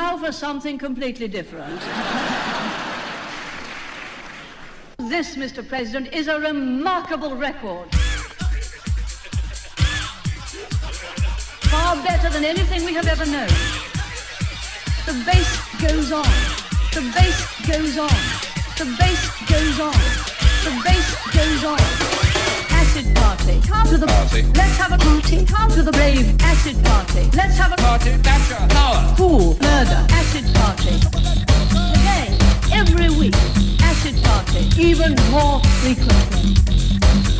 now for something completely different. this, Mr. President, is a remarkable record. Far better than anything we have ever known. The bass goes on. The bass goes on. The bass goes on. The bass goes on. Party. Come to the Party. Let's have a party. Come to the rave. Acid party. Let's have a Party, Thatcher, power. Cool. Murder. Acid party. Today. Every week. Acid party. Even more frequently.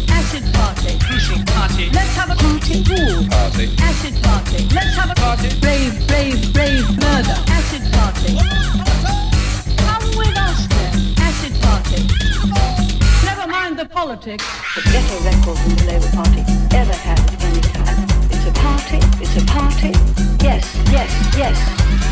Acid party. Pushing party. Let's have a party. Cool. Party. Acid party. Let's have a Party. Brave, brave, brave murder. Acid party. Come with us then. Acid party. Never mind the politics. the better record than the Labour Party ever had at any time. It's a party, it's a party. Yes, yes, yes.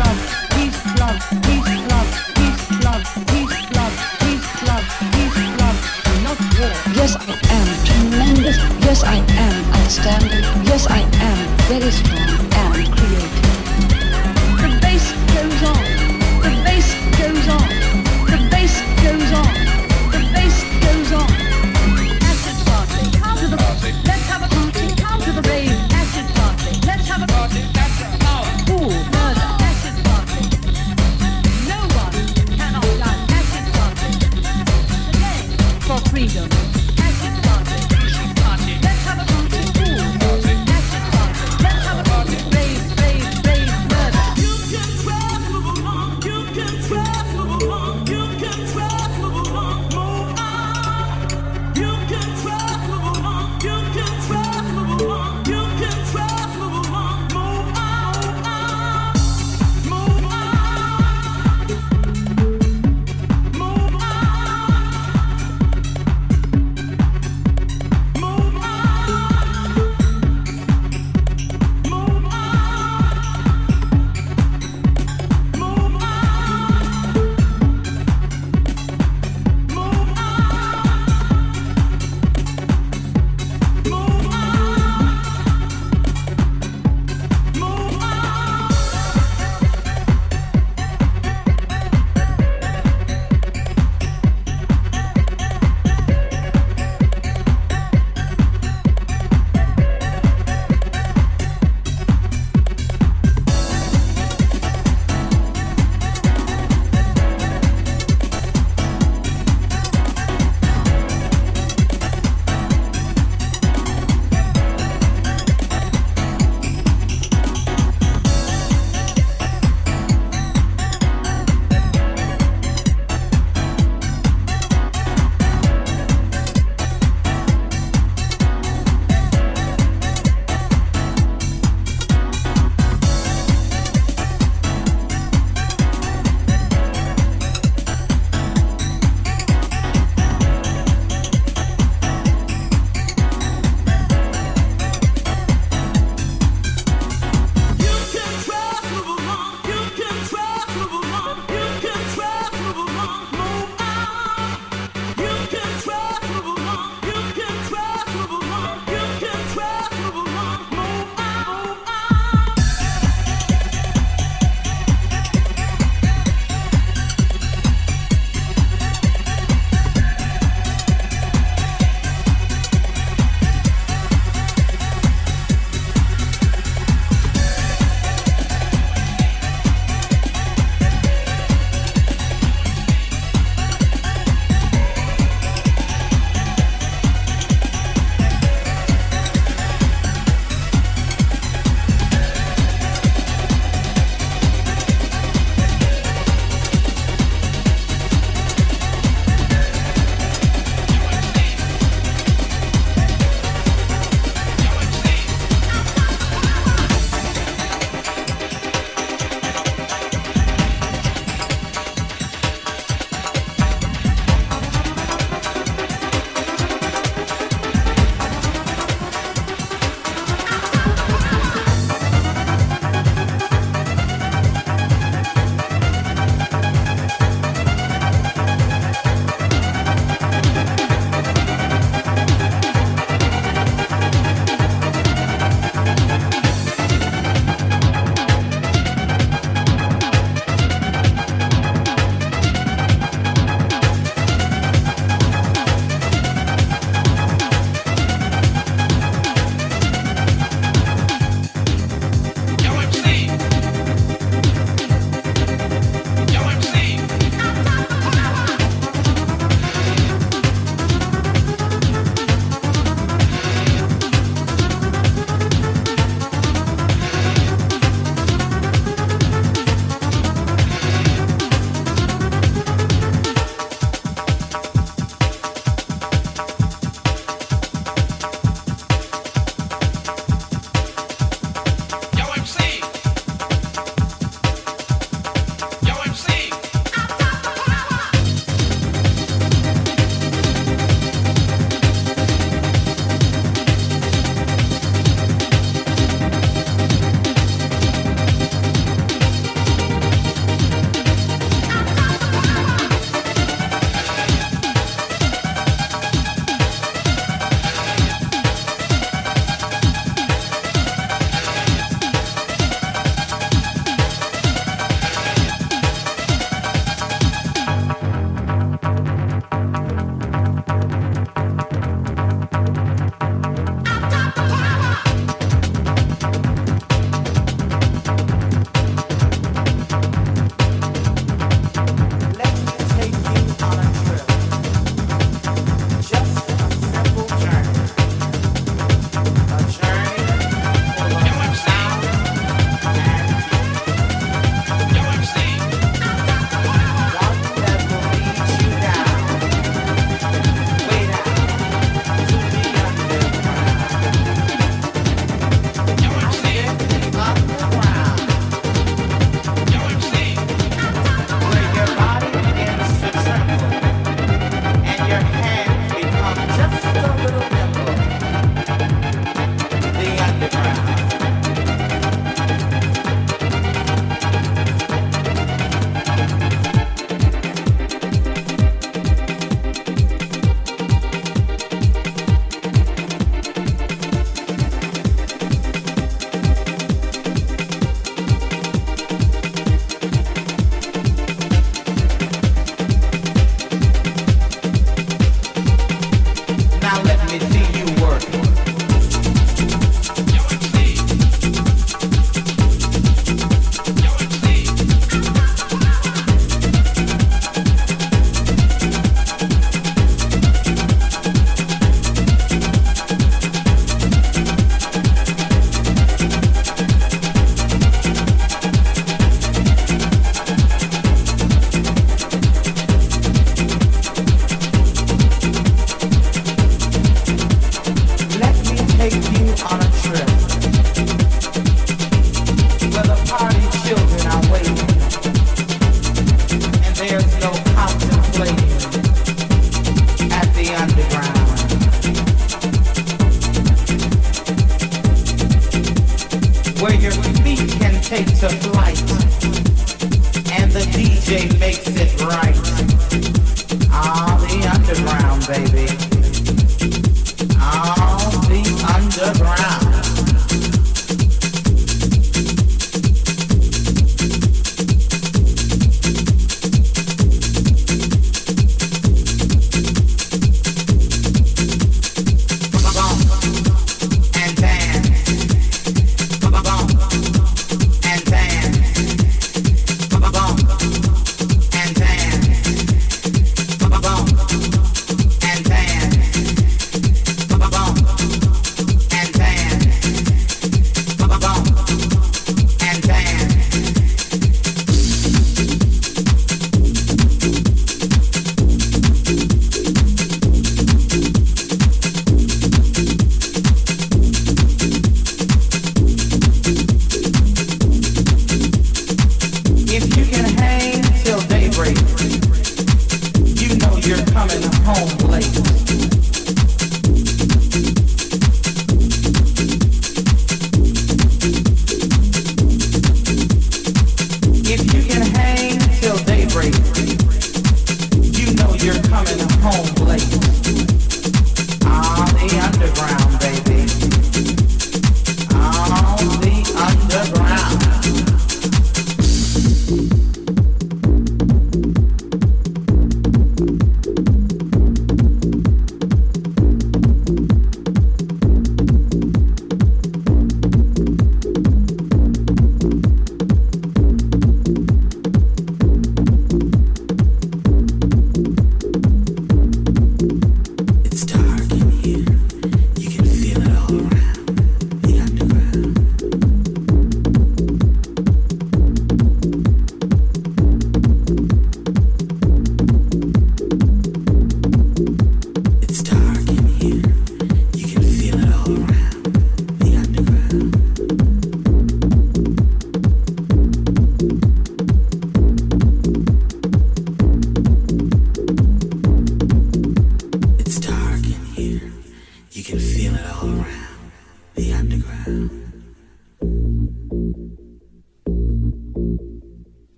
Love, peace, love, peace, love, peace, love, peace, love, peace, love, peace, love. Not war. Yes, I am tremendous. Yes, I am outstanding. Yes, I am very strong and creative. The bass goes on. The bass goes on. The bass goes on. Goes on.